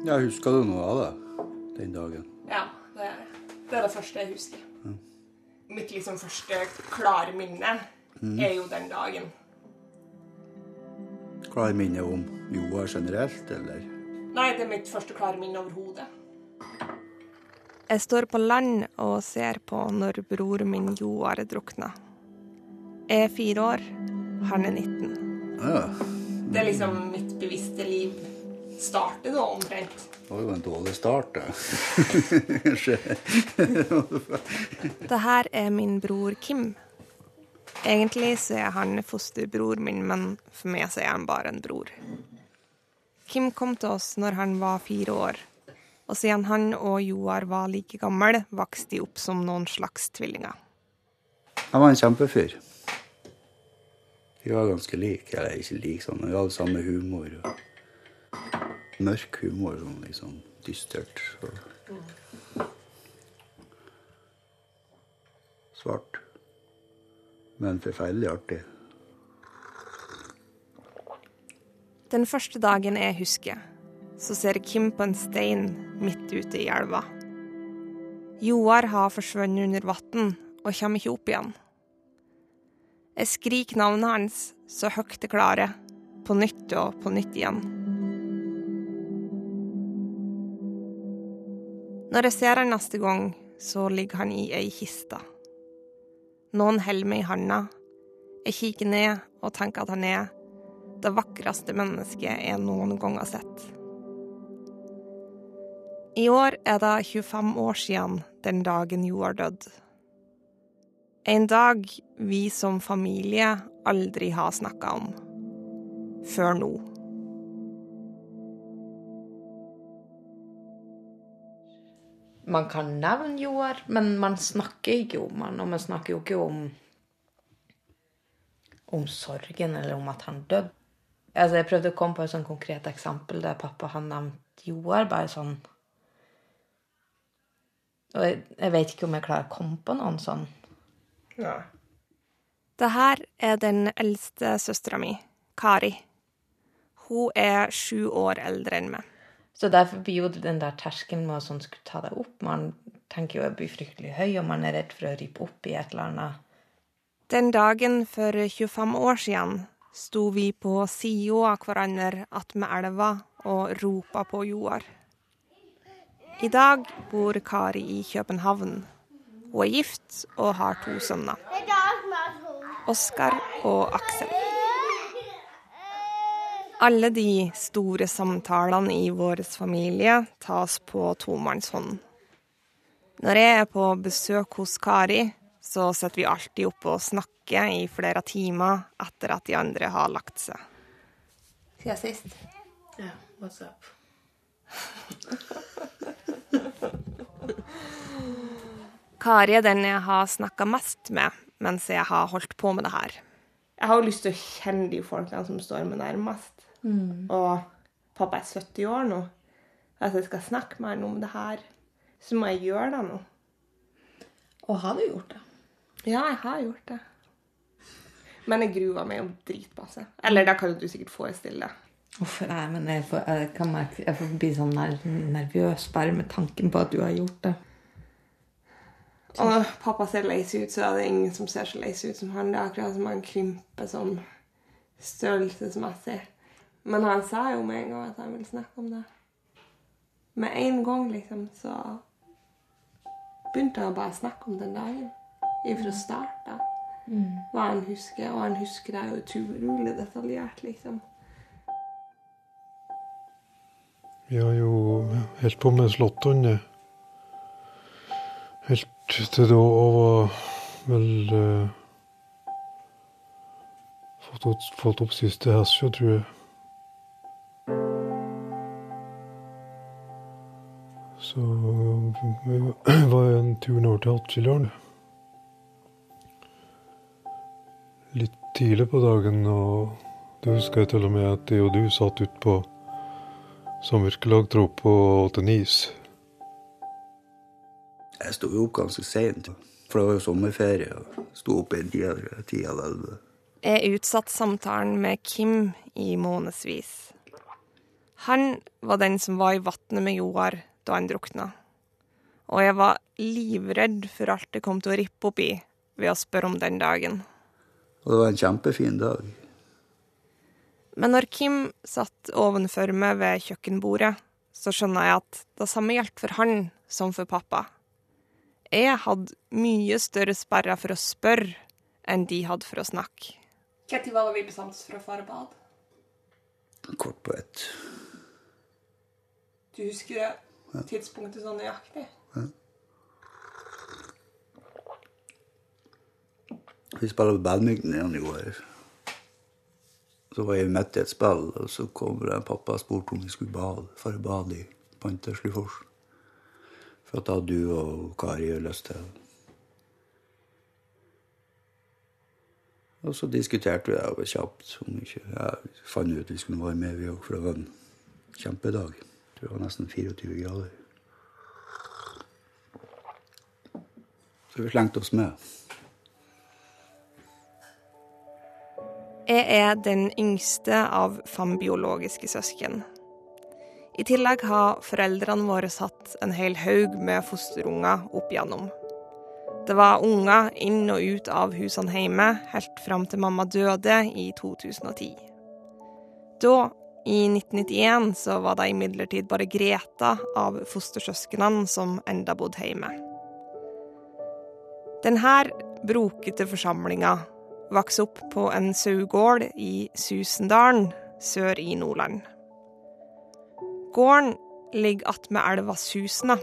Jeg husker du noe av det den dagen? Ja, det er det. Det er det første jeg husker. Mitt liksom første klare minne er jo den dagen. Klare minne om Joa generelt, eller? Nei, det er mitt første klare minne overhodet. Jeg står på land og ser på når bror min Joar drukna. Jeg er fire år, han er 19. Ja, Det er liksom mitt bevisste liv starter da omtrent. det var jo en dårlig start, da. Det her er min bror Kim. Egentlig så er han fosterbror min, men for meg så er han bare en bror. Kim kom til oss når han var fire år, og siden han og Joar var like gammel, vokste de opp som noen slags tvillinger. Han var en kjempefyr. Vi var ganske like, eller ikke like sånn, men vi hadde samme humor. Og mørk humor, sånn liksom dystert. Og svart. Men forferdelig artig. Den første dagen jeg husker, så ser Kim på en stein midt ute i elva. Joar har forsvunnet under vann og kommer ikke opp igjen. Jeg skriker navnet hans så høyt jeg klarer, på nytt og på nytt igjen. Når jeg ser han neste gang, så ligger han i ei kiste. Noen holder meg i handa. Jeg kikker ned og tenker at han er det vakreste mennesket jeg noen gang har sett. I år er det 25 år siden den dagen Joar døde. En dag vi som familie aldri har snakka om. Før nå. Man kan nevne Joar, men man snakker ikke om han, og man snakker jo ikke om om sorgen eller om at han døde. Altså, jeg prøvde å komme på et sånn konkret eksempel der pappa har nevnt Joar, bare sånn Og jeg, jeg vet ikke om jeg klarer å komme på noen sånn. Ja. Det her er den eldste søstera mi, Kari. Hun er sju år eldre enn meg. Så derfor blir jo den der terskelen med å sånn skulle ta deg opp Man tenker jo det blir fryktelig høy, og man er redd for å rippe opp i et eller annet. Den dagen for 25 år siden sto vi på sida av hverandre attmed elva og ropa på Joar. I dag bor Kari i København. Hun er gift og har to sønner. Oskar og Aksel. Alle de store samtalene i vår familie tas på tomannshånd. Når jeg er på besøk hos Kari, så setter vi alltid opp og snakker i flere timer etter at de andre har lagt seg. Siden sist. Ja, what's up? Kari er den jeg har snakka mest med mens jeg har holdt på med det her. Jeg har jo lyst til å kjenne de folkene som står meg nærmest. Og pappa er 70 år nå. altså jeg skal snakke med han om det her, så må jeg gjøre det nå. Og har du gjort det? Ja, jeg har gjort det. Men jeg gruer meg jo dritmasse. Eller det kan jo du sikkert forestille deg. Uff, nei, men jeg får, jeg kan merke, jeg får bli sånn nervøs bare med tanken på at du har gjort det. Og når pappa ser lei seg ut, så er det ingen som ser så lei seg ut som han. Det er akkurat som han krymper sånn størrelsesmessig. Men han sa jo med en gang at han ville snakke om det. Med en gang, liksom, så begynte han bare å snakke om den dagen. Ifra start av. Hva han husker. Og han husker det jo utrolig detaljert, liksom. Vi har jo holdt på med slåtthund helt til da og var vel eh, fått, opp, fått opp siste hesje, tror jeg. Så vi var en turen over til Hattfjelldalen. Litt tidlig på dagen, og det husker jeg til og med at jeg og du satt ute på samvirkelagtropp og åt en is. Jeg sto jo opp ganske seint, for det var jo sommerferie. og Sto opp i tida ti eller elleve. Jeg utsatte samtalen med Kim i månedsvis. Han var den som var i vannet med Joar da han drukna. Og jeg var livredd for alt det kom til å rippe opp i ved å spørre om den dagen. Og det var en kjempefin dag. Men når Kim satt ovenfor meg ved kjøkkenbordet, så skjønner jeg at det samme gjaldt for han som for pappa. Jeg hadde mye større sperrer for å spørre enn de hadde for å snakke. Når var det vi bestemte oss for å fare bad? Kort på ett. Du husker det tidspunktet sånn nøyaktig? Vi spilte badminton igjen i går. Så var jeg midt i et spill, og så kom det en pappa og spurte om vi skulle bade, for å bade i Panterslifors. For at da du og Kari lyst til. Og så diskuterte vi det kjapt. om ikke, ja, fant ut vi skulle være med, vi òg, for det var en kjempedag. Det var nesten 24 grader. Så vi slengte oss med. Jeg er den yngste av fem biologiske søsken. I tillegg har foreldrene våre hatt en hel haug med fosterunger opp igjennom. Det var unger inn og ut av husene hjemme helt fram til mamma døde i 2010. Da, i 1991, så var det imidlertid bare Greta av fostersøsknene som enda bodde hjemme. Denne brokete forsamlinga vokste opp på en sauegård i Susendalen sør i Nordland. Gården ligger attmed elva Susna,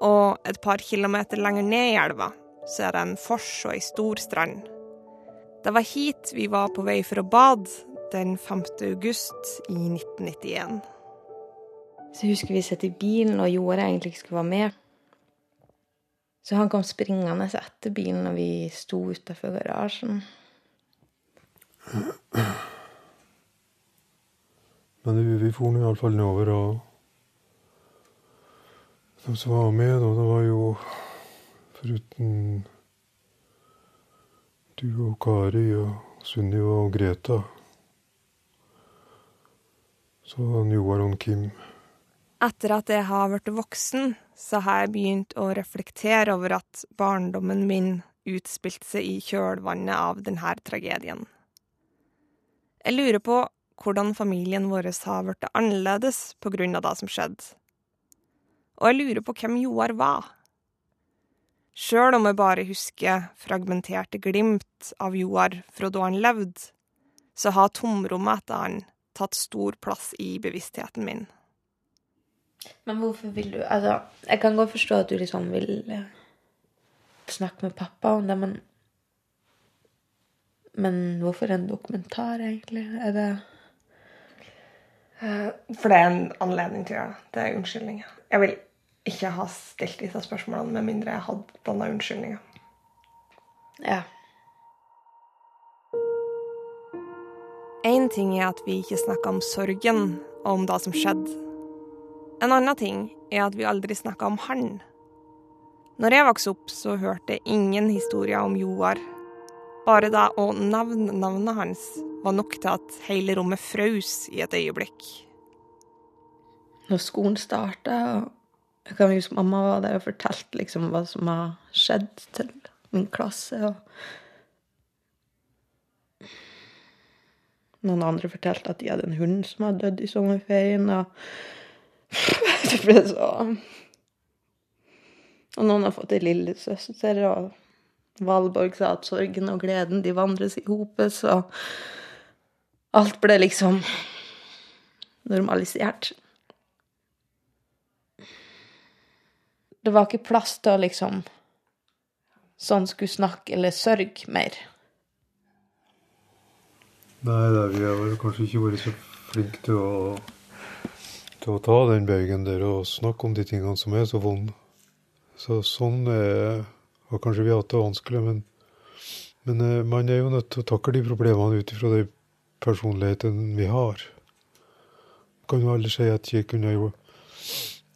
og et par kilometer lenger ned i elva så er det en fors og ei stor strand. Det var hit vi var på vei for å bade den 5. august i 1991. Så husker vi satt i bilen, og Joar egentlig ikke skulle være med. Så han kom springende etter bilen når vi sto utafor garasjen. Men vi, vi for iallfall nedover, og de som var med, da, det var jo foruten du og Kari og Sunniva og Greta, så det Joar og Kim. Etter at jeg har blitt voksen, så har jeg begynt å reflektere over at barndommen min utspilte seg i kjølvannet av denne tragedien. Jeg lurer på hvordan familien vår har blitt annerledes på grunn av det som skjedde. Og jeg lurer på hvem Joar var. Sjøl om jeg bare husker fragmenterte glimt av Joar fra da han levde, så har tomrommet etter han tatt stor plass i bevisstheten min. Men hvorfor vil du Altså, jeg kan godt forstå at du liksom vil snakke med pappa om det, men Men hvorfor en dokumentar, egentlig? Er det Eh, For det er en anledning til å gjøre det. Det er unnskyldninger. Jeg vil ikke ha stilt disse spørsmålene med mindre jeg hadde denne unnskyldninga. Ja. Én ting er at vi ikke snakker om sorgen og om det som skjedde. En annen ting er at vi aldri snakka om han. Når jeg vokste opp, så hørte jeg ingen historier om Joar. Bare det å nevne navnet hans var nok til at hele rommet frøs i et øyeblikk. Når skolen starta, jeg kan huske mamma var der og fortalte liksom hva som har skjedd til min klasse. og Noen andre fortalte at de hadde en hund som hadde dødd i sommerferien. Og det ble så Og noen har fått ei lillesøster, og Valborg sa at sorgen og gleden de vandres i hopet, så alt ble liksom normalisert. Det var ikke plass til å liksom Sånn skulle snakke eller sørge mer. Nei, da, vi har vel kanskje ikke vært så flinke til å, til å ta den bøygen der og snakke om de tingene som er så vonde. Så sånn er, har kanskje vi hatt det vanskelig, men, men eh, man er jo nødt til å takle de problemene ut ifra den personligheten vi har. Kan jo aldri si at jeg kunne jo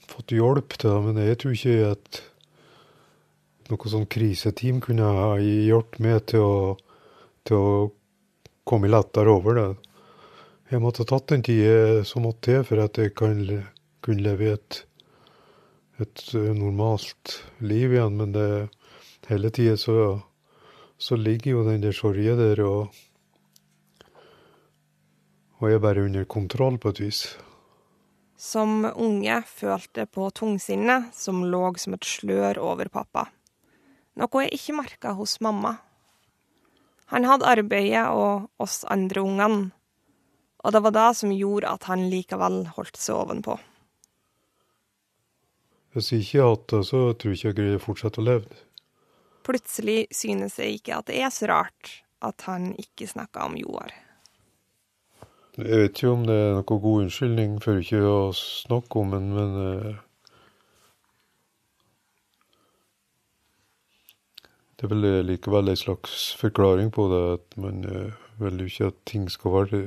fått hjelp til det, men jeg tror ikke at noe sånn kriseteam kunne ha hjulpet meg til å, til å komme lettere over det. jeg måtte tatt den tida som måtte til for at jeg kan kunne leve et, et eh, normalt liv igjen. Men det, hele tida så, så ligger jo den der sorgen der, og, og er bare under kontroll på et vis. Som unge følte på tungsinnet som lå som et slør over pappa. Noe jeg ikke merka hos mamma. Han hadde arbeidet og oss andre ungene, og det var det som gjorde at han likevel holdt seg ovenpå. Hvis jeg ikke hadde hatt det, så tror jeg ikke jeg greier å fortsette å leve. Plutselig synes jeg ikke at det er så rart at han ikke snakka om Joar. Jeg vet ikke om det er noen god unnskyldning for ikke å snakke om den, men Det er vel eh, likevel en slags forklaring på det, at man eh, vil jo ikke at ting skal være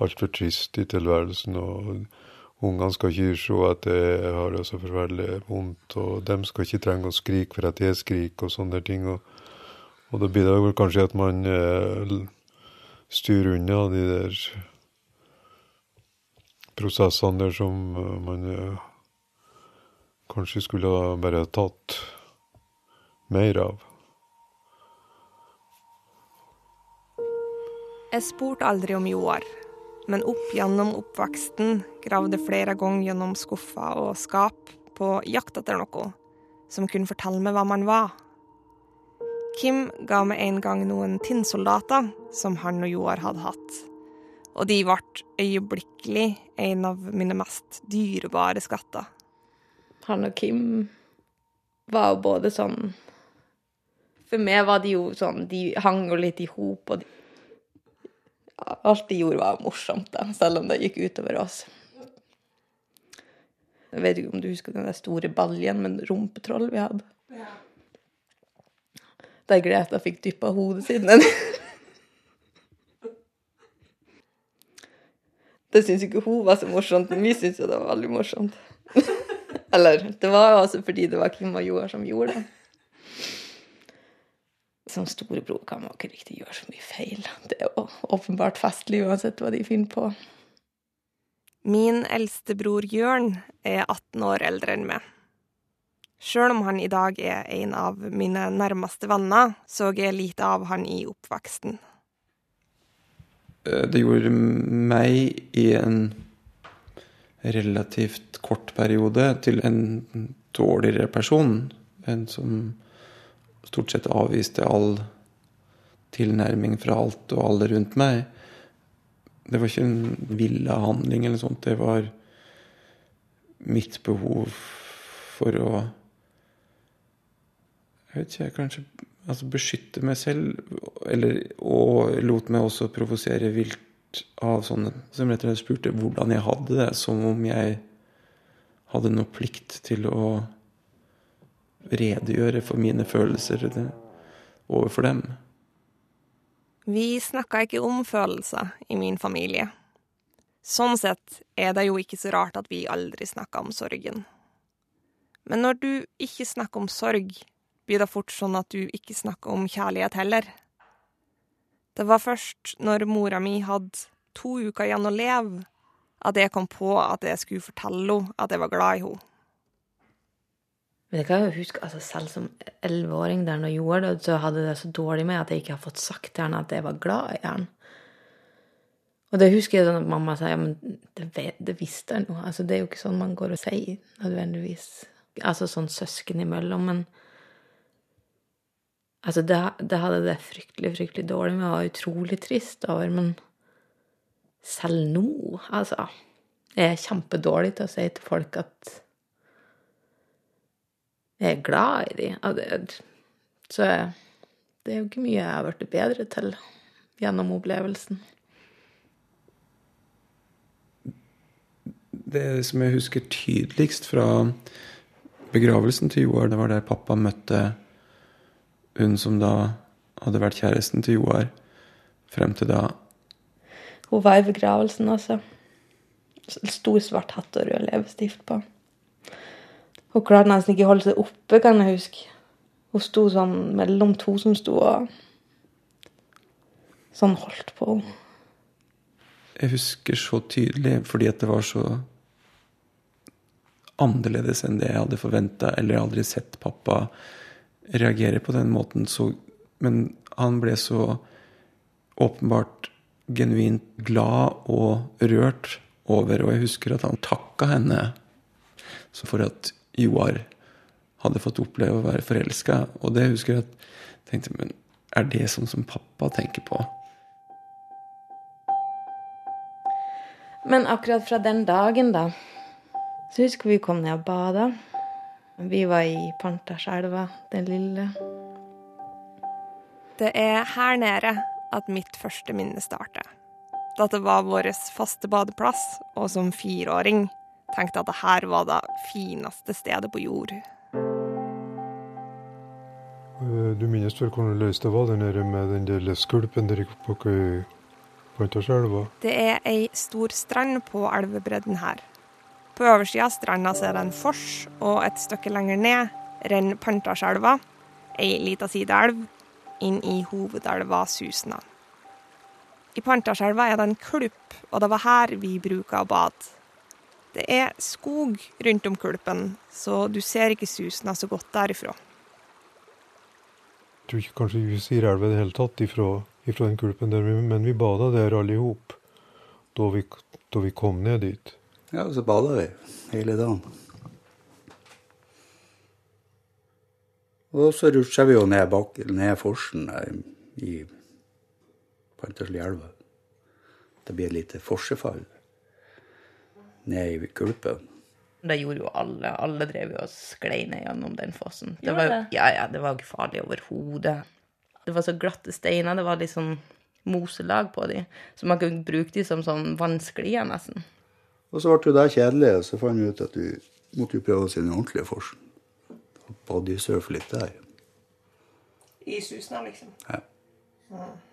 altfor trist i tilværelsen. Og ungene skal ikke se at jeg har det så forferdelig vondt, og de skal ikke trenge å skrike for at jeg skriker, og sånne ting. Og, og da blir det vel kanskje at man eh, styrer unna de der prosessene der som eh, man eh, kanskje skulle bare tatt mer av. Jeg spurte aldri om Joar, men opp gjennom oppveksten gravde flere ganger gjennom skuffer og skap på jakt etter noe som kunne fortelle meg hva man var. Kim ga meg en gang noen tinnsoldater som han og Joar hadde hatt. Og de ble øyeblikkelig en av mine mest dyrebare skatter. Han og Kim var jo både sånn For meg var de jo sånn De hang jo litt i hop, og de, alt de gjorde, var morsomt, da, selv om det gikk utover oss. Jeg vet ikke om du husker den der store baljen med rumpetroll vi hadde? Der Greta fikk dyppa hodet sitt ned. Det syns ikke hun var så morsomt, men vi syntes jo det var veldig morsomt. Eller, det var jo altså fordi det var Kim og Joar som gjorde det. Som storebror kan man ikke riktig gjøre så mye feil. Det er jo åpenbart festlig uansett hva de finner på. Min eldste bror Jørn er 18 år eldre enn meg. Sjøl om han i dag er en av mine nærmeste venner, så jeg lite av han i oppveksten. Eh, Det gjorde meg i en relativt kort periode til en dårligere person. En som stort sett avviste all tilnærming fra alt og alle rundt meg. Det var ikke en villa handling eller sånt. Det var mitt behov for å Jeg vet ikke, kanskje altså beskytte meg selv. Eller, og lot meg også provosere vilt av sånne som rett og slett spurte hvordan jeg hadde det. Som om jeg hadde noe plikt til å redegjøre for mine følelser overfor dem. Vi snakka ikke om følelser i min familie. Sånn sett er det jo ikke så rart at vi aldri snakka om sorgen. Men når du ikke snakker om sorg, blir det fort sånn at du ikke snakker om kjærlighet heller. Det var først når mora mi hadde to uker igjen å leve, at jeg kom på at jeg skulle fortelle henne at jeg var glad i henne. Men jeg kan jo huske, altså selv som elleveåring der når Joar døde, så hadde det så dårlig med at jeg ikke har fått sagt til henne at jeg var glad i henne. Og det husker jeg sånn at mamma sa ja, men det, det visste jeg nå. Altså, det er jo ikke sånn man går og sier nødvendigvis. Altså sånn søsken imellom, men Altså, det, det hadde det fryktelig, fryktelig dårlig med, og utrolig trist over, men selv nå, altså Jeg er kjempedårlig til å si til folk at jeg er glad i dem. Så det er jo ikke mye jeg har blitt bedre til gjennom opplevelsen. Det som jeg husker tydeligst fra begravelsen til Joar, det var der pappa møtte hun som da hadde vært kjæresten til Joar frem til da. Hun var i begravelsen altså. Stor svart hatt og rød leppestift på. Hun klarte nesten ikke å holde seg oppe, kan jeg huske. Hun sto sånn mellom to som sto og sånn holdt på. jeg husker så tydelig fordi at det var så annerledes enn det jeg hadde forventa, eller aldri sett pappa reagere på den måten. Så, men han ble så åpenbart genuint glad og rørt over, og jeg husker at han takka henne for at Joar hadde fått oppleve å være forelska. Og det husker jeg at jeg tenkte Men er det sånn som pappa tenker på? Men akkurat fra den dagen, da, så husker vi kom ned og bada. Vi var i Pantasjelva, den lille. Det er her nede at mitt første minne starter. Da det var vår faste badeplass, og som fireåring tenkte at det her var det fineste stedet på jord. Eh, Du minnes vel hvordan løs det var der nede med den der skvulpen der oppe i Pantasjelva? Det er ei stor strand på elvebredden her. På oversida av stranda er det en fors, og et stykke lenger ned renner Pantasjelva, ei lita sideelv, inn i hovedelva Susna. I Pantasjelva er det en klubb, og det var her vi bruker å bade. Det er skog rundt om kulpen, så du ser ikke Susna så godt derifra. Jeg tror ikke kanskje vi sier elva i det hele tatt ifra, ifra den kulpen der, men vi bada der alle i hop da, vi- da vi kom ned dit. Ja, så bada vi hele dagen. Og så rutsja vi jo ned, bak, ned forsen der i Panterslielva. Det blir et lite forsefall ned i gulpet. Det gjorde jo alle. Alle drev jo og sklei ned gjennom den fossen. Det var, ja, ja, det var ikke farlig overhodet. Det var så glatte steiner. Det var litt sånn moselag på de, så man kunne bruke de som sånn vannsklier, nesten. Og så ble jo det kjedelig, og så fant vi ut at vi måtte jo prøve oss i den ordentlige forsen. Bodysurfe litt der. I Susna, liksom. Ja.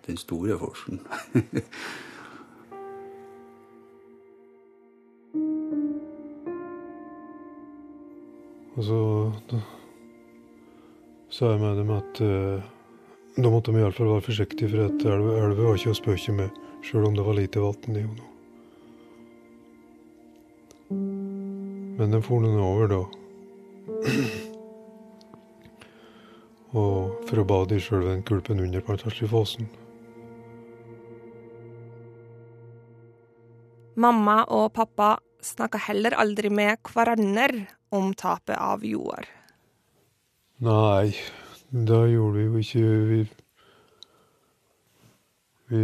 Den store forsen. Og så sa jeg med dem at eh, da måtte de iallfall være forsiktige, for at elva, var ikke å spøke med, sjøl om det var lite vann i henne. Men den for den over, da. Og for å bade i sjølve den kulpen under Pantaslifossen. Mamma og pappa snakka heller aldri med hverandre om tapet av jord? Nei, det gjorde vi jo ikke Vi, vi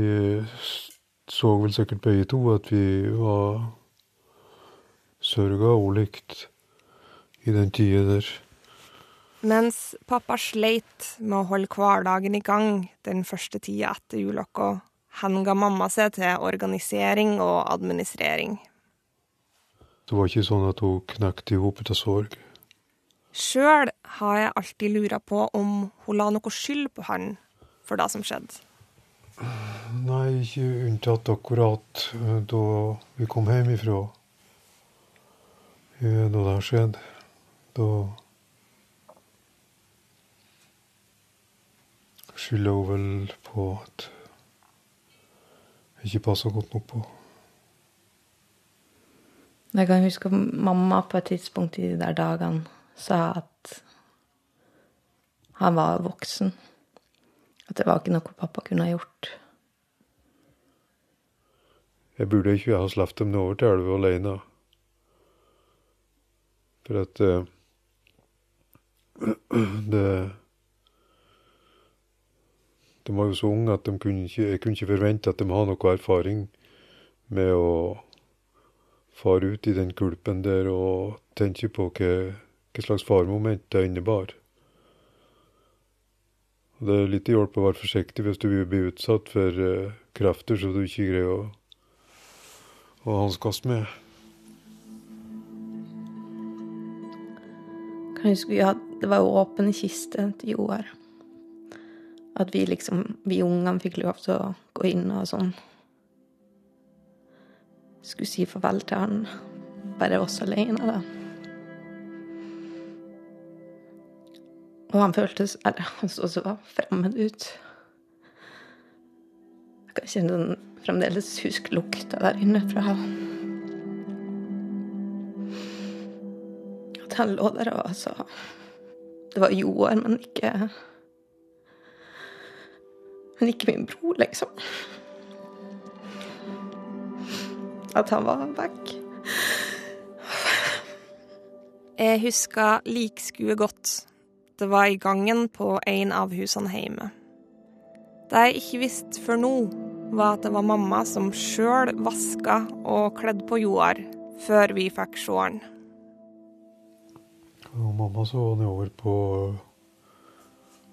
så vel sikkert begge to at vi var sørga ulikt i den tida der. Mens pappa sleit med å holde hverdagen i gang den første tida etter julokka, henga mamma seg til organisering og administrering. Det var ikke sånn at hun knekte i hop av sorg. Sjøl har jeg alltid lura på om hun la noe skyld på han for det som skjedde. Nei, ikke unntatt akkurat eh, da vi kom hjem ifra. Eh, Da det skjedde. Da skylder hun vel på at jeg ikke passa godt nok på. Jeg kan huske at mamma på et tidspunkt i de der dagene sa at han var voksen. At det var ikke noe pappa kunne ha gjort. Jeg burde ikke ha sluppet dem over til elva aleine. For at uh, det De var jo så unge at de kunne ikke, jeg kunne ikke forvente at de hadde noe erfaring med å fare ut i den kulpen der og tenke på hva, hva slags faremoment det innebar. Og Det er litt hjelp å være forsiktig hvis du vil bli utsatt for uh, krefter som du ikke greier å å hanskes med. Kan huske vi Det var jo åpen kiste til Joar. At vi liksom, vi ungene fikk lov til å gå inn og sånn. Skulle si farvel til han. Bare oss alene, da. Og han føltes Eller han så så fremmed ut. Jeg kan kjenne den fremdeles huske lukta der inne fra At han lå der og sa Det var Joar, men ikke Men ikke min bror, liksom. At han var vekk. Jeg husker likskuet godt. Det var i gangen på en av husene hjemme. Det jeg ikke visste før nå, var at det var mamma som sjøl vaska og kledde på Joar før vi fikk se han. Og mamma så han over på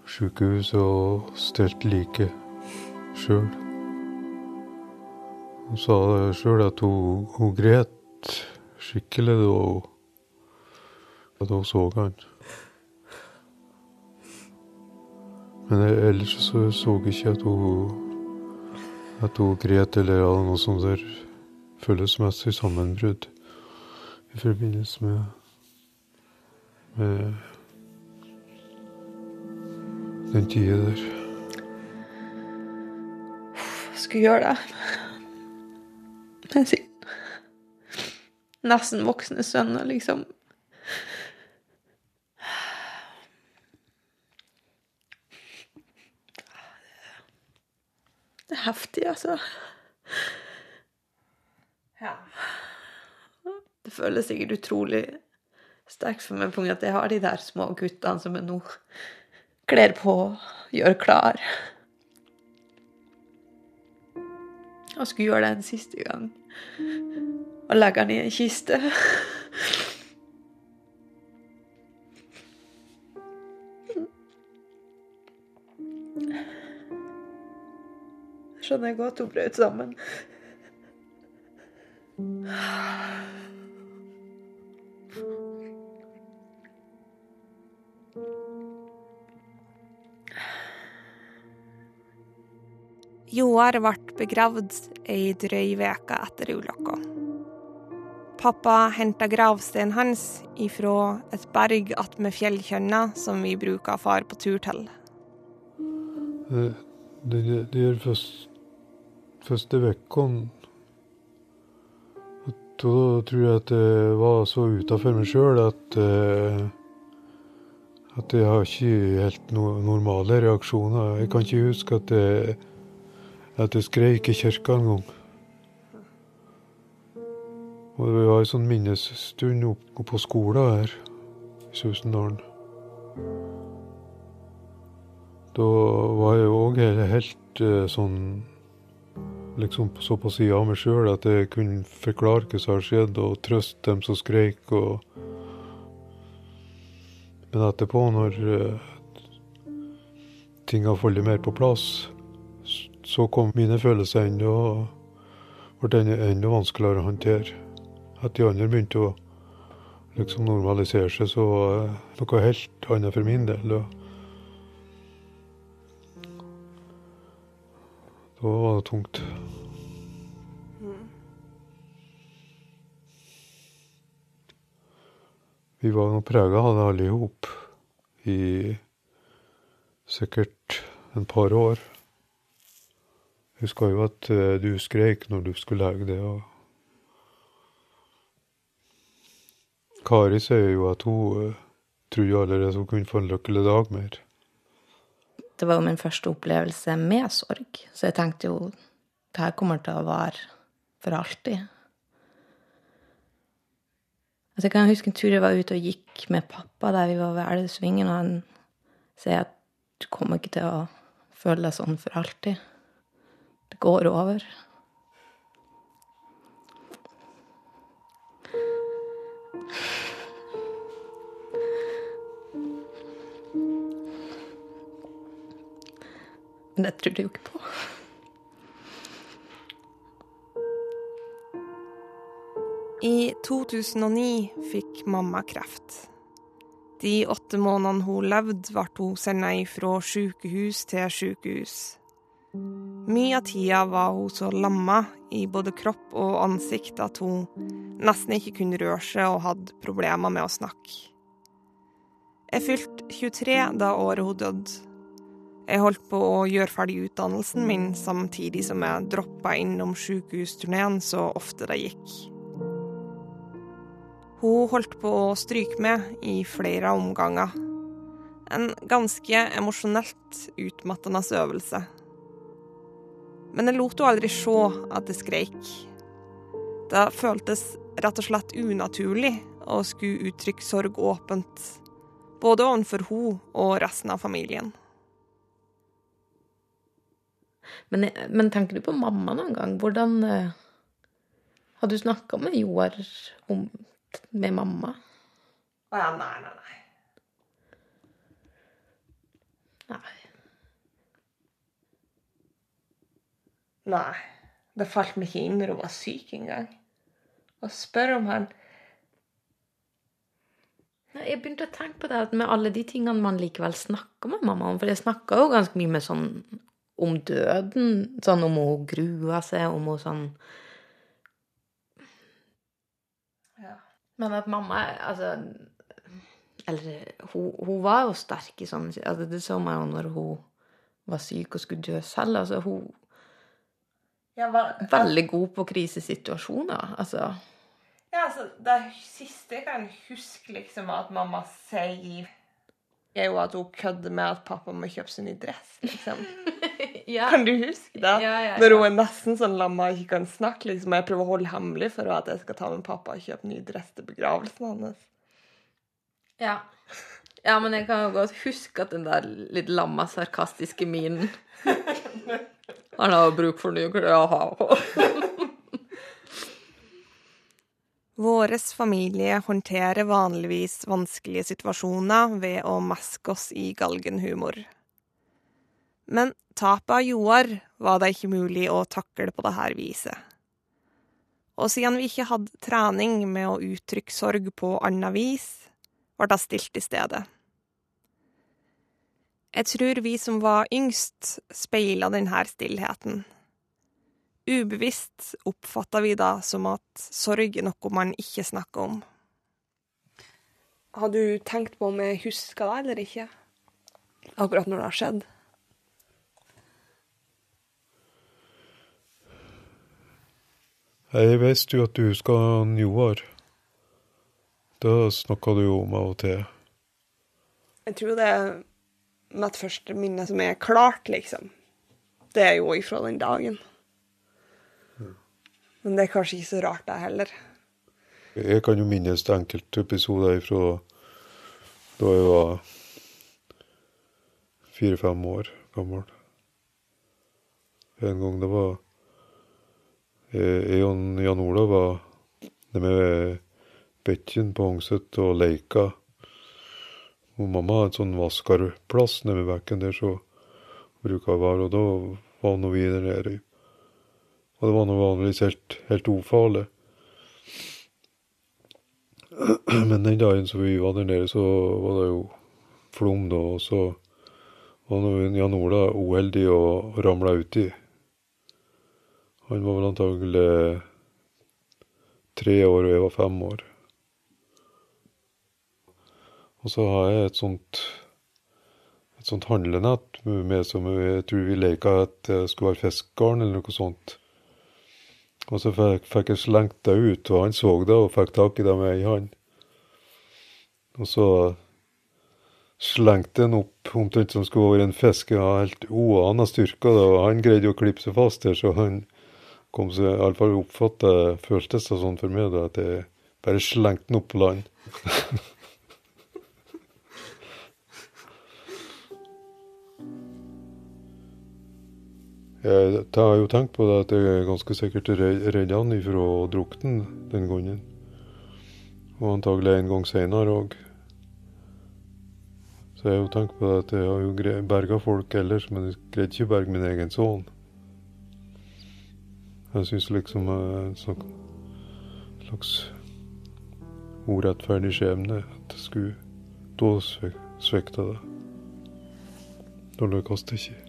sykehuset og stelte liket sjøl. Hun sa sjøl at hun, hun gret skikkelig da hun, da hun så han. Men ellers så så jeg ikke at hun at hun gret eller hadde noe sånt der følelsesmessig sammenbrudd i forbindelse med med den tida der. Skulle gjøre det med sin nesten voksne sønn og liksom Det er heftig, altså. Ja. Det føles sikkert utrolig sterkt for meg at jeg har de der små guttene som jeg nå kler på, og gjør klar. Og skulle gjøre det en siste gang. Og legge den i en kiste. Jeg skjønner godt hun brøt sammen. Joar ble begravd ei drøy uke etter ulykka. Pappa henta gravsteinen hans ifra et berg attmed fjellkjønna som vi bruker å fare på tur til. Det, det, det er først, første vekken Da tror jeg at jeg var så utafor meg sjøl at eh, at jeg har ikke helt no, normale reaksjoner. Jeg kan ikke huske at jeg, at jeg skreik i kirka en gang. Og det var en sånn minnesstund oppe på skolen her i Susendalen. Da var jeg òg helt, eh, sånn Liksom så på sida av meg sjøl at jeg kunne forklare hva som har skjedd, og trøste dem som skreik. Og Men etterpå, når uh, ting har falt mer på plass, så kom mine følelser enda ble enda, vanskeligere å håndtere. At de andre begynte å liksom normalisere seg, så uh, noe helt annet for min del. Og, Da var det tungt. Vi var nå prega av det alle i hop i sikkert en par år. Husker jo at eh, du skreik når du skulle legge det. og Kari sier jo at hun eh, trodde allerede hun kunne få en lykkelig dag mer. Det var jo min første opplevelse med sorg, så jeg tenkte jo det her kommer til å vare for alltid. Altså, jeg kan huske en tur jeg var ute og gikk med pappa der vi var ved Elvesvingen, og han sier at du kommer ikke til å føle deg sånn for alltid. Det går over. Men det tror jeg jo ikke på. I 2009 fikk mamma kreft. De åtte månedene hun levde, ble hun sendt fra sykehus til sykehus. Mye av tida var hun så lamma i både kropp og ansikt at hun nesten ikke kunne røre seg og hadde problemer med å snakke. Jeg fylte 23 da året hun døde. Jeg holdt på å gjøre ferdig utdannelsen min samtidig som jeg droppa innom sykehusturneen så ofte det gikk. Hun holdt på å stryke med i flere omganger. En ganske emosjonelt utmattende øvelse. Men jeg lot henne aldri se at jeg skreik. Det føltes rett og slett unaturlig å skulle uttrykke sorg åpent, både overfor hun og resten av familien. Men, men, tenker du på mamma noen gang? Hvordan uh, Har du snakka med Joar om, med mamma? Å ja, nei, nei, nei. Nei. Nei. Det falt meg ikke inn når hun var syk engang. Og spør om han Jeg begynte å tenke på det at med alle de tingene man likevel snakker med mamma om, for jeg snakka jo ganske mye med sånn om døden. Sånn om hun grua seg, om hun sånn Ja. Men at mamma Altså Eller hun, hun var jo sterk i sånn altså, Det så man jo når hun var syk og skulle dø selv. Altså, hun ja, var, Veldig god på krisesituasjoner. Altså Ja, altså, det siste jeg kan huske liksom at mamma sier er jo at hun kødder med at pappa må kjøpe seg ny dress. liksom. ja. Kan du huske det? Ja, ja. Når hun er nesten sånn lamma og ikke kan snakke. liksom, Jeg prøver å holde hemmelig for at jeg skal ta med pappa og kjøpe ny dress til begravelsen hans. Ja. ja, men jeg kan jo godt huske at den der litt lamma, sarkastiske minen Han har bruk for nye klær å ha på. Våres familie håndterer vanligvis vanskelige situasjoner ved å maske oss i galgenhumor. Men tapet av Joar var det ikke mulig å takle på dette viset. Og siden vi ikke hadde trening med å uttrykke sorg på annet vis, ble det stilt i stedet. Jeg tror vi som var yngst, speila denne stillheten. Ubevisst oppfatta vi da som at sorg er noe man ikke snakker om. Har du tenkt på om jeg husker det eller ikke? Akkurat når det har skjedd? Jeg visste jo at du huska Joar. Da snakka du jo om av og til. Jeg tror det mitt første minne som er klart, liksom. Det er jo ifra den dagen. Men det er kanskje ikke så rart, det heller. Jeg kan jo minnes enkelte episoder ifra da jeg var fire-fem år gammel. En gang det var Jeg og Jan Olav var nede med bekken på Hongset og leika. Og mamma hadde en sånn vaskarplass nede ved bekken der, så bruker å være. Og da hun vi der nede. Og det var nå vanligvis helt, helt ufarlig. Men den dagen som vi var der nede, så var det jo flom, da. Og så var Jan Ola uheldig og ramla uti. Han var vel antagelig tre år, og jeg var fem år. Og så har jeg et sånt et sånt handlenett med som jeg tror vi leka at det skulle være fiskegarn eller noe sånt. Og så fikk, fikk jeg slengt det ut, og han så det og fikk tak i det med ei hånd. Og så slengte han opp omtrent som skulle vært en fisk. Han har helt uana styrke, da, og han greide å klippe seg fast der, så han kom seg iallfall oppfatta Føltes det sånn for meg da, at jeg bare slengte den opp på land. Jeg har jo tenkt på det at jeg ganske sikkert redd han ifra å drukne den gangen. Og antagelig en gang seinere òg. Så jeg har jo tenkt på det at jeg har jo berga folk ellers, men jeg greide ikke å berge min egen sønn. Jeg syns liksom er en slags urettferdig skjebne at jeg skulle da svikta det. Da lykkes det ikke.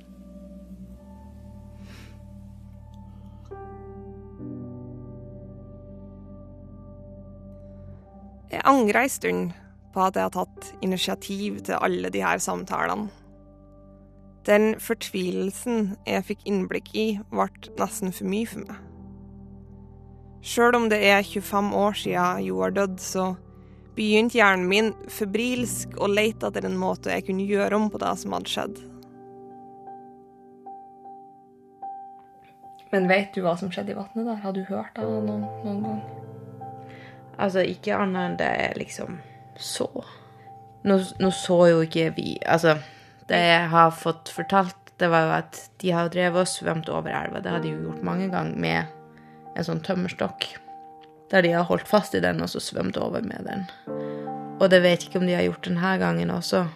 Jeg angra en stund på at jeg har tatt initiativ til alle de her samtalene. Den fortvilelsen jeg fikk innblikk i, ble nesten for mye for meg. Sjøl om det er 25 år siden Joar dødd, så begynte hjernen min febrilsk å lete etter en måte jeg kunne gjøre om på det som hadde skjedd. Men vet du hva som skjedde i vannet der? Har du hørt det noen, noen gang? Altså, ikke annet enn det jeg liksom så. Nå, nå så jo ikke vi Altså, det jeg har fått fortalt, det var jo at de har drevet og svømt over elva. Det har de jo gjort mange ganger med en sånn tømmerstokk. Der de har holdt fast i den og så svømt over med den. Og det vet ikke om de har gjort denne gangen også,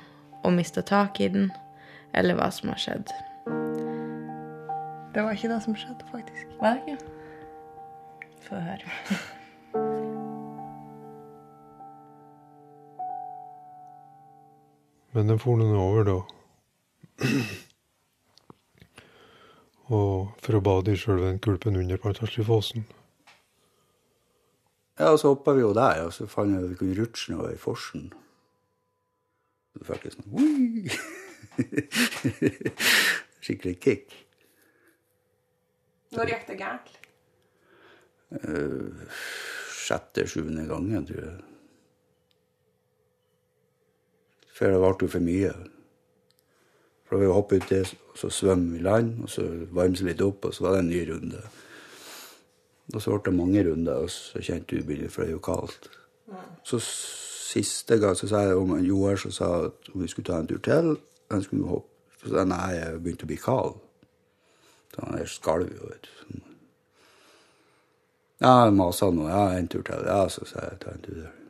og mista tak i den, eller hva som har skjedd. Det var ikke det som skjedde, faktisk. Var det ikke? Få høre. Men den for nå over, da. Og for å bade i sjølve den kulpen under Pantaslifossen. Ja, og så hoppa vi jo der, og så fant jeg at vi kunne rutsje nedover i forsen. Så fikk jeg sånn! Skikkelig kick. Når gikk det gærent? Sjette-sjuende gangen, tror jeg. For det ble jo for mye. For da vi hoppet uti, og så svømme i land, og så varme seg litt opp, og så var det en ny runde. Og så ble det mange runder, og så kjente du begynner, for det er jo kaldt. Så siste gang så sa jeg om Joar som sa at om vi skulle ta en tur til, han skulle hoppe. Så sa jeg nei, jeg begynte å bli kald. Så han er skalv jo, vet du. Ja, masa nå. Ja, en tur til. Ja, så sa jeg ta en tur der.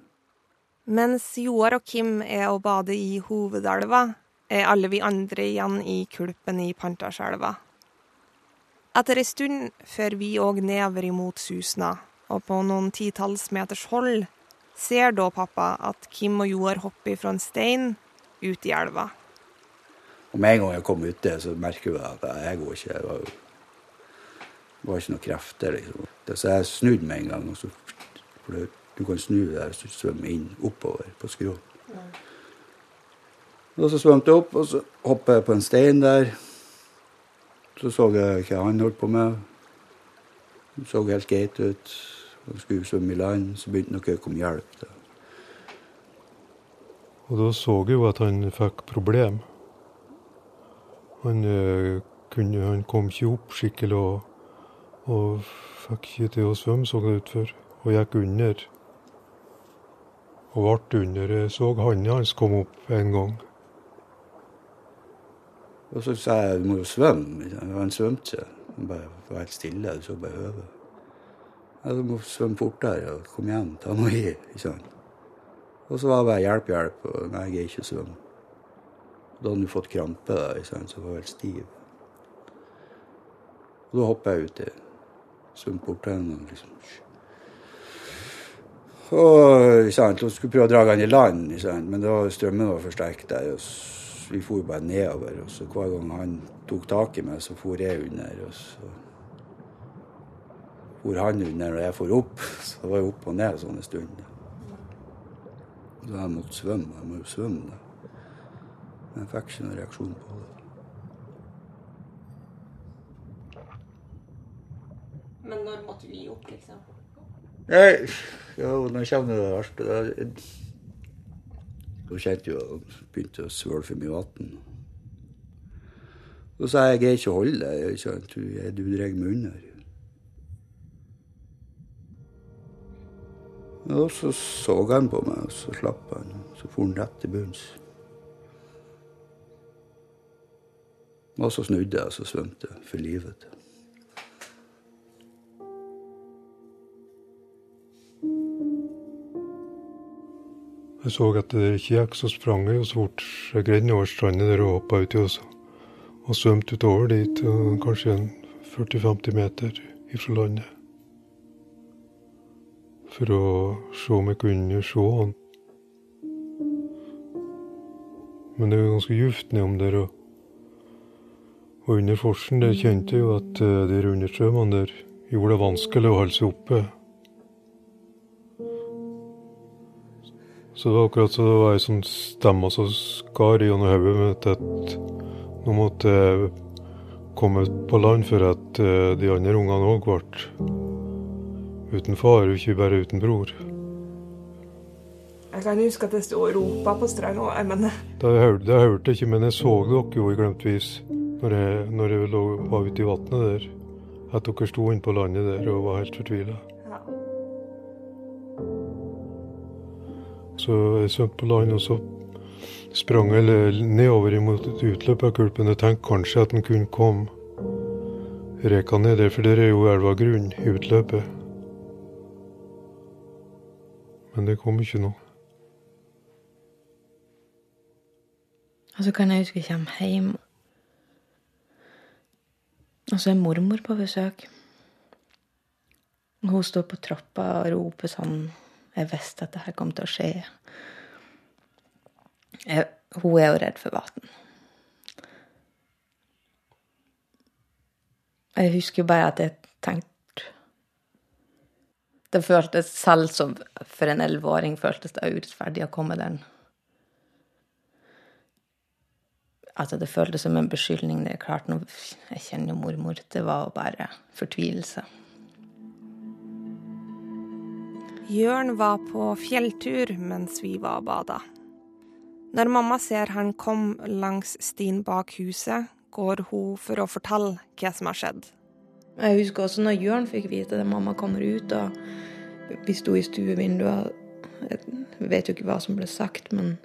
Mens Joar og Kim er og bader i hovedelva, er alle vi andre igjen i kulpen i Pantasjelva. Etter ei stund fer vi òg nedover imot Susna, og på noen titalls meters hold ser da pappa at Kim og Joar hopper fra en stein ut i elva. Og med en gang jeg kom uti, så merker jeg at jeg går ikke. Det var, var ikke noe krefter, liksom. Så jeg snudde med en gang. Og så, fløt du kan snu der hvis du svømmer inn oppover på skrå. Og så svømte jeg opp, og så hoppet jeg på en stein der. Så så jeg hva han holdt på med. Det så helt greit ut. Han skulle svømme i land, så begynte han å komme hjelp. Da. Og da så jeg jo at han fikk problem. Han, eh, kunne, han kom ikke opp skikkelig og, og fikk ikke til å svømme, så det ut for. Og gikk under. Og ble under. Jeg så handa hans komme opp en gang. Og så sa jeg du må jo svømme. sant? Han svømte. Han bare var helt stille. Du så bare. Ja, du må svømme fortere. og Kom igjen, ta noe i. ikke sant? Og så var det bare hjelp, hjelp. Og nei, jeg er ikke svømme. Da hadde han fått krampe, da, ikke sant? så var helt stiv. Og da hoppa jeg uti. Henne og liksom og sant, Hun skulle prøve å dra han i land, sant? men da strømmen var for sterk der. og Vi for bare nedover. og så Hver gang han tok tak i meg, så for jeg under. og så for han under, og jeg for opp. Så det var jeg opp og ned sånn en stund. Så jeg måtte svømme. Jeg må jo svømme, da. Men jeg fikk ikke noen reaksjon på det. Men når måtte vi opp, liksom? Nei, jo, nå kommer det verste. Hun kjente jo jeg begynte å svøle for mye vann. Så sa jeg jeg greier ikke å holde deg, Jeg, du, du drar meg under. Og så så han på meg, og så slapp han. og Så for han rett til bunns. Og så snudde jeg, og så svømte jeg for livet. Jeg så at det ikke gikk, så sprang jeg jo så fort jeg greide over stranda der og hoppa uti også. Og svømte utover dit, kanskje 40-50 meter ifra landet. For å se om jeg kunne se han. Men det er ganske djupt nedom der. Og, og under forsen der kjente jeg jo at eh, de understrømmene der gjorde det vanskelig å holde seg oppe. Så det var akkurat så det var ei sånn stemme som skar gjennom hodet mitt at Nå måtte jeg komme på land for at eh, de andre ungene òg ble uten far, og ikke bare uten bror. Jeg kan huske at jeg sto og ropa på stranda, jeg, men Det hørte det hørte jeg ikke, men jeg så dere jo i glemt vis når jeg, når jeg lå, var ute i vannet der. At dere sto inne på landet der og var helt fortvila. Så jeg svømte på land, og så sprang jeg nedover imot et utløp av kulpen. Jeg tenkte kanskje at den kunne komme reka ned der, for der er jo elva grunn i utløpet. Men det kom ikke noe. Og så kan jeg huske jeg kommer hjem, og så er mormor på besøk. Hun står på trappa og roper sånn Jeg visste at det her kom til å skje. Jeg, hun er jo redd for vann. Jeg husker jo bare at jeg tenkte Det føltes selv som for en elleveåring føltes det urettferdig å komme den Altså, det føltes som en beskyldning. Det er klart, nå, jeg kjenner jo mormor. Det var bare fortvilelse. Jørn var på fjelltur mens vi var og bada. Når mamma ser han kom langs stien bak huset, går hun for å fortelle hva som har skjedd. Jeg husker også når Jørn fikk vite at mamma kommer ut, og vi sto i stuevinduet. Jeg vet jo ikke hva som ble sagt, men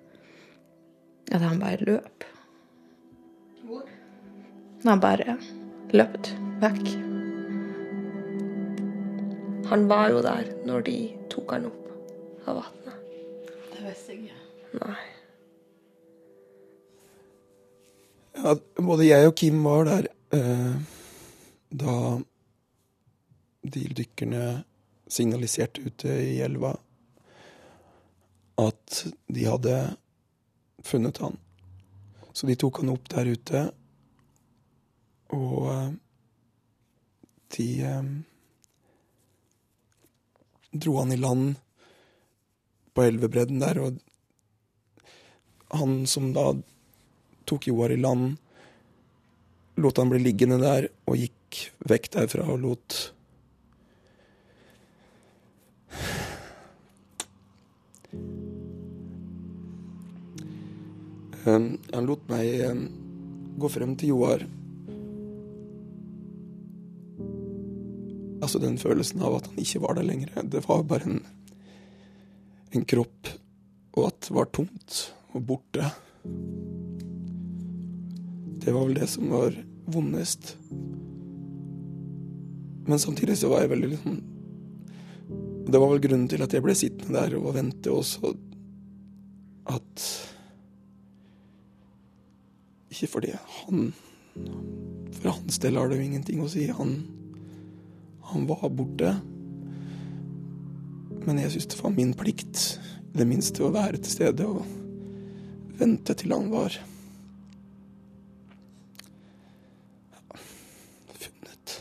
at han bare løp. Hvor? Han bare løpt vekk. Han var jo der når de tok han opp av vannet. Det visste jeg ikke. Nei. Ja, både jeg og Kim var der eh, da de dykkerne signaliserte ute i elva at de hadde funnet han. Så de tok han opp der ute, og eh, de eh, dro han i land på elvebredden der, og han som da tok Joar i land, lot han bli liggende der og gikk vekk derfra og lot Um, Han lot meg um, gå frem til Joar. Altså den følelsen av at han ikke var der lenger. Det var bare en, en kropp, og at det var tomt og borte. Det var vel det som var vondest. Men samtidig så var jeg veldig liksom Det var vel grunnen til at jeg ble sittende der og vente også. At Ikke fordi han For hans del har det jo ingenting å si. Han, han var borte. Men jeg syntes det var min plikt, i det minste, å være til stede og vente til han var funnet.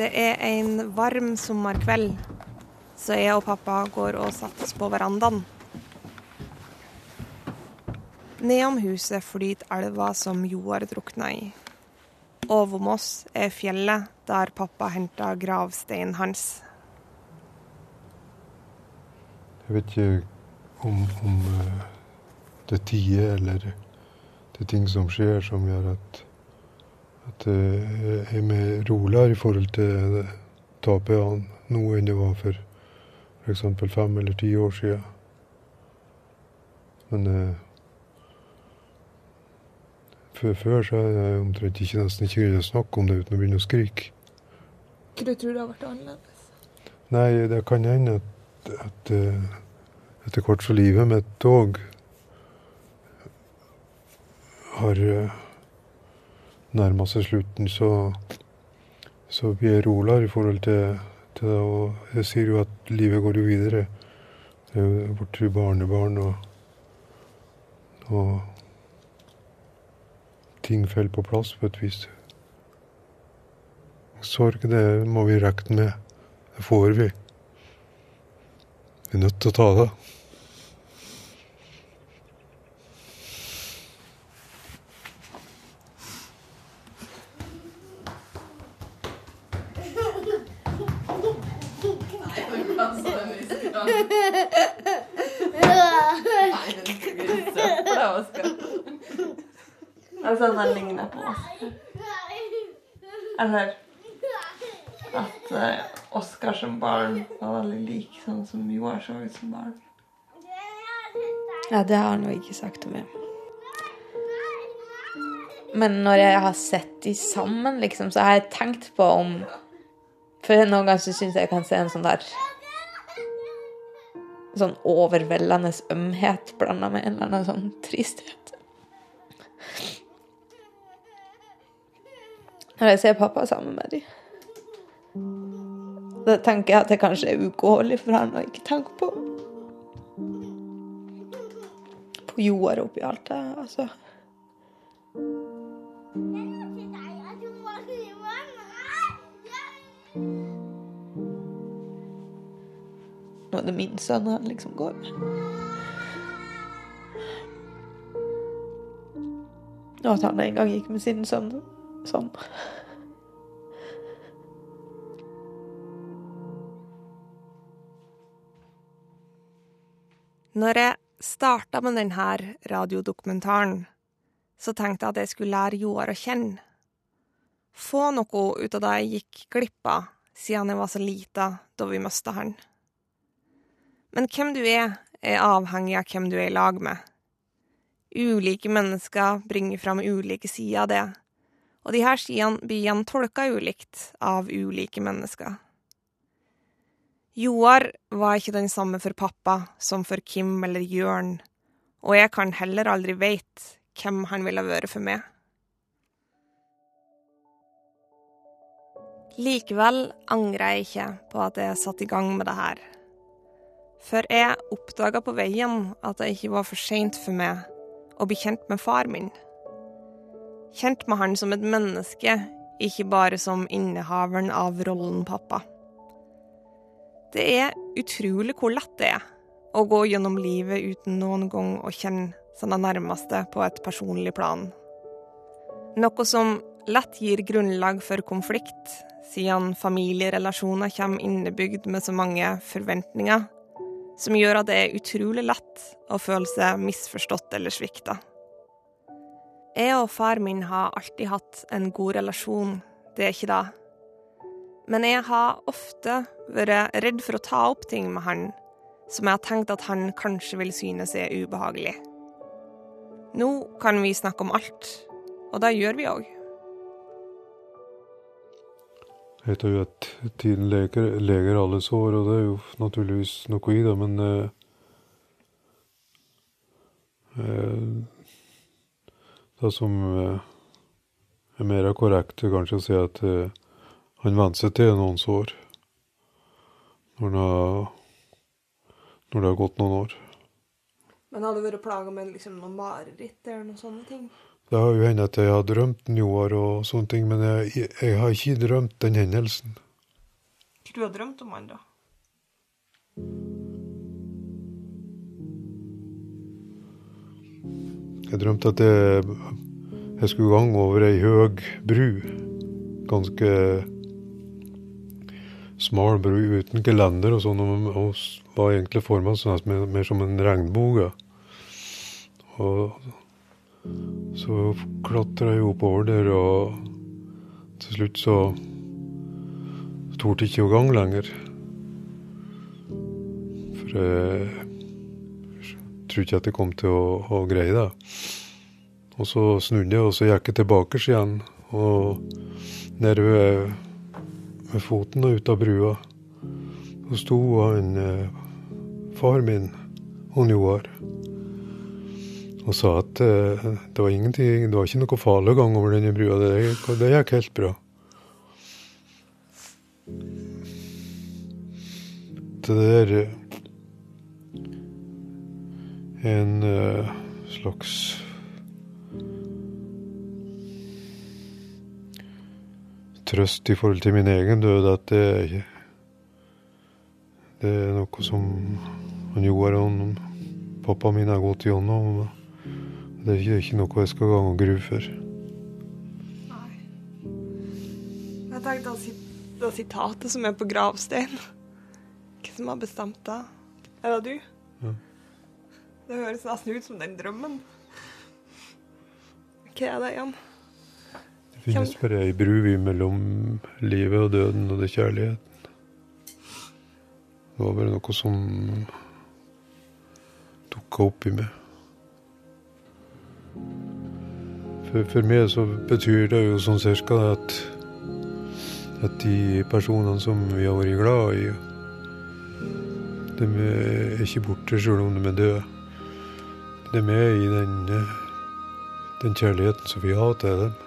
Det er en varm sommerkveld, så jeg og pappa går og setter oss på verandaen. Nedom huset flyter elva som Joar drukna i. Over oss er fjellet der pappa henta gravsteinen hans. Jeg vet ikke om, om eh, det er tider eller det er ting som skjer som gjør at, at det er mer roligere i forhold til tapet han nå enn det var for f.eks. fem eller ti år siden. Men eh, før, så har jeg omtrent ikke nesten ikke greid å snakke om det uten å begynne å skrike. Hva du tror det har vært annerledes? Nei, det kan hende at, at eh, etter hvert så livet mitt òg har uh, nærma seg slutten, så, så blir jeg roligere i forhold til, til det. Og jeg sier jo at livet går jo videre. Det er jo borti barnebarn og, og ting faller på plass på et vis. Sorg, det må vi regne med. Det får vi. Vi er nødt til å ta det. Altså at han ligner på Oskar. Eller at eh, Oskar som barn var veldig lik sånn som Joar så ut som barn. Ja, det har han jo ikke sagt til meg. Men når jeg har sett de sammen, liksom, så har jeg tenkt på om For noen ganger syns jeg jeg kan se en sånn der Sånn overveldende ømhet blanda med en eller annen sånn tristhet. Når jeg ser pappa sammen med dem. Da tenker jeg at det kanskje er ugåelig for han å ikke tenke på På jorda oppi alt det, altså. Nå er det min sønn han liksom går med. Og at han en gang gikk med sin sønn sånn. Når jeg starta med denne radiodokumentaren, så tenkte jeg at jeg skulle lære Joar å kjenne. Få noe ut av det jeg gikk glipp av siden jeg var så lita da vi mista han. Men hvem du er, er avhengig av hvem du er i lag med. Ulike mennesker bringer fram ulike sider av det, og de her sidene blir igjen tolka ulikt av ulike mennesker. Joar var ikke den samme for pappa som for Kim eller Jørn, og jeg kan heller aldri veit hvem han ville vært for meg. Likevel angrer jeg ikke på at jeg satte i gang med det her. For jeg oppdaga på veien at det ikke var for seint for meg å bli kjent med far min. Kjent med han som et menneske, ikke bare som innehaveren av rollen pappa. Det er utrolig hvor lett det er å gå gjennom livet uten noen gang å kjenne sine nærmeste på et personlig plan. Noe som lett gir grunnlag for konflikt, siden familierelasjoner kommer innebygd med så mange forventninger, som gjør at det er utrolig lett å føle seg misforstått eller svikta. Jeg og far min har alltid hatt en god relasjon, det er ikke det. Men jeg har ofte vært redd for å ta opp ting med han som jeg har tenkt at han kanskje vil synes er ubehagelig. Nå kan vi snakke om alt, og det gjør vi òg. Jeg vet jo at tiden leger, leger alle sår, og det er jo naturligvis noe i det, men eh, eh, Det som eh, er mer korrekt, kanskje å si at eh, han venner seg til noen sår når, det, når det har gått noen år. Men har du vært plaga med liksom noen mareritt eller noen sånne ting? Det har jo hendt at jeg har drømt Joar og sånne ting, men jeg, jeg, har ikke drømt den hendelsen. Hva du har drømt om han, da? Jeg drømte at jeg, jeg skulle gange over ei høg bru. Ganske smal bru uten gelender og sånn, og var egentlig forma sånn mer, mer som en regnbue. Og så klatra jeg oppover der, og til slutt så torde jeg ikke å gange lenger. For jeg tror ikke at jeg kom til å, å greie det. Og så snudde jeg, og så gikk jeg tilbake igjen. Og nede ved med foten og ut av brua. Så sto han eh, far min, han Joar, og sa at eh, det var ingenting, det var ikke noe farlig å gange over denne brua. Det, det gikk helt bra. Det der eh, En slags trøst i forhold til min egen død at det er ikke Det er noe som han Joar og pappa min har gått gjennom. Det er ikke, noe jeg skal gå og grue for. Nei. Jeg tenkte si det sitatet som er på gravsteinen. Hvem som har bestemt det? Er det du? Ja. Det høres nesten ut som den drømmen. Hva er det igjen? Det finnes bare ei bru mellom livet og døden, og det kjærligheten. Det var bare noe som dukka opp i meg. For, for meg så betyr det jo sånn cirka at, at de personene som vi har vært glad i, de er ikke borte selv om de er døde. De er med i den, den kjærligheten som vi har til dem.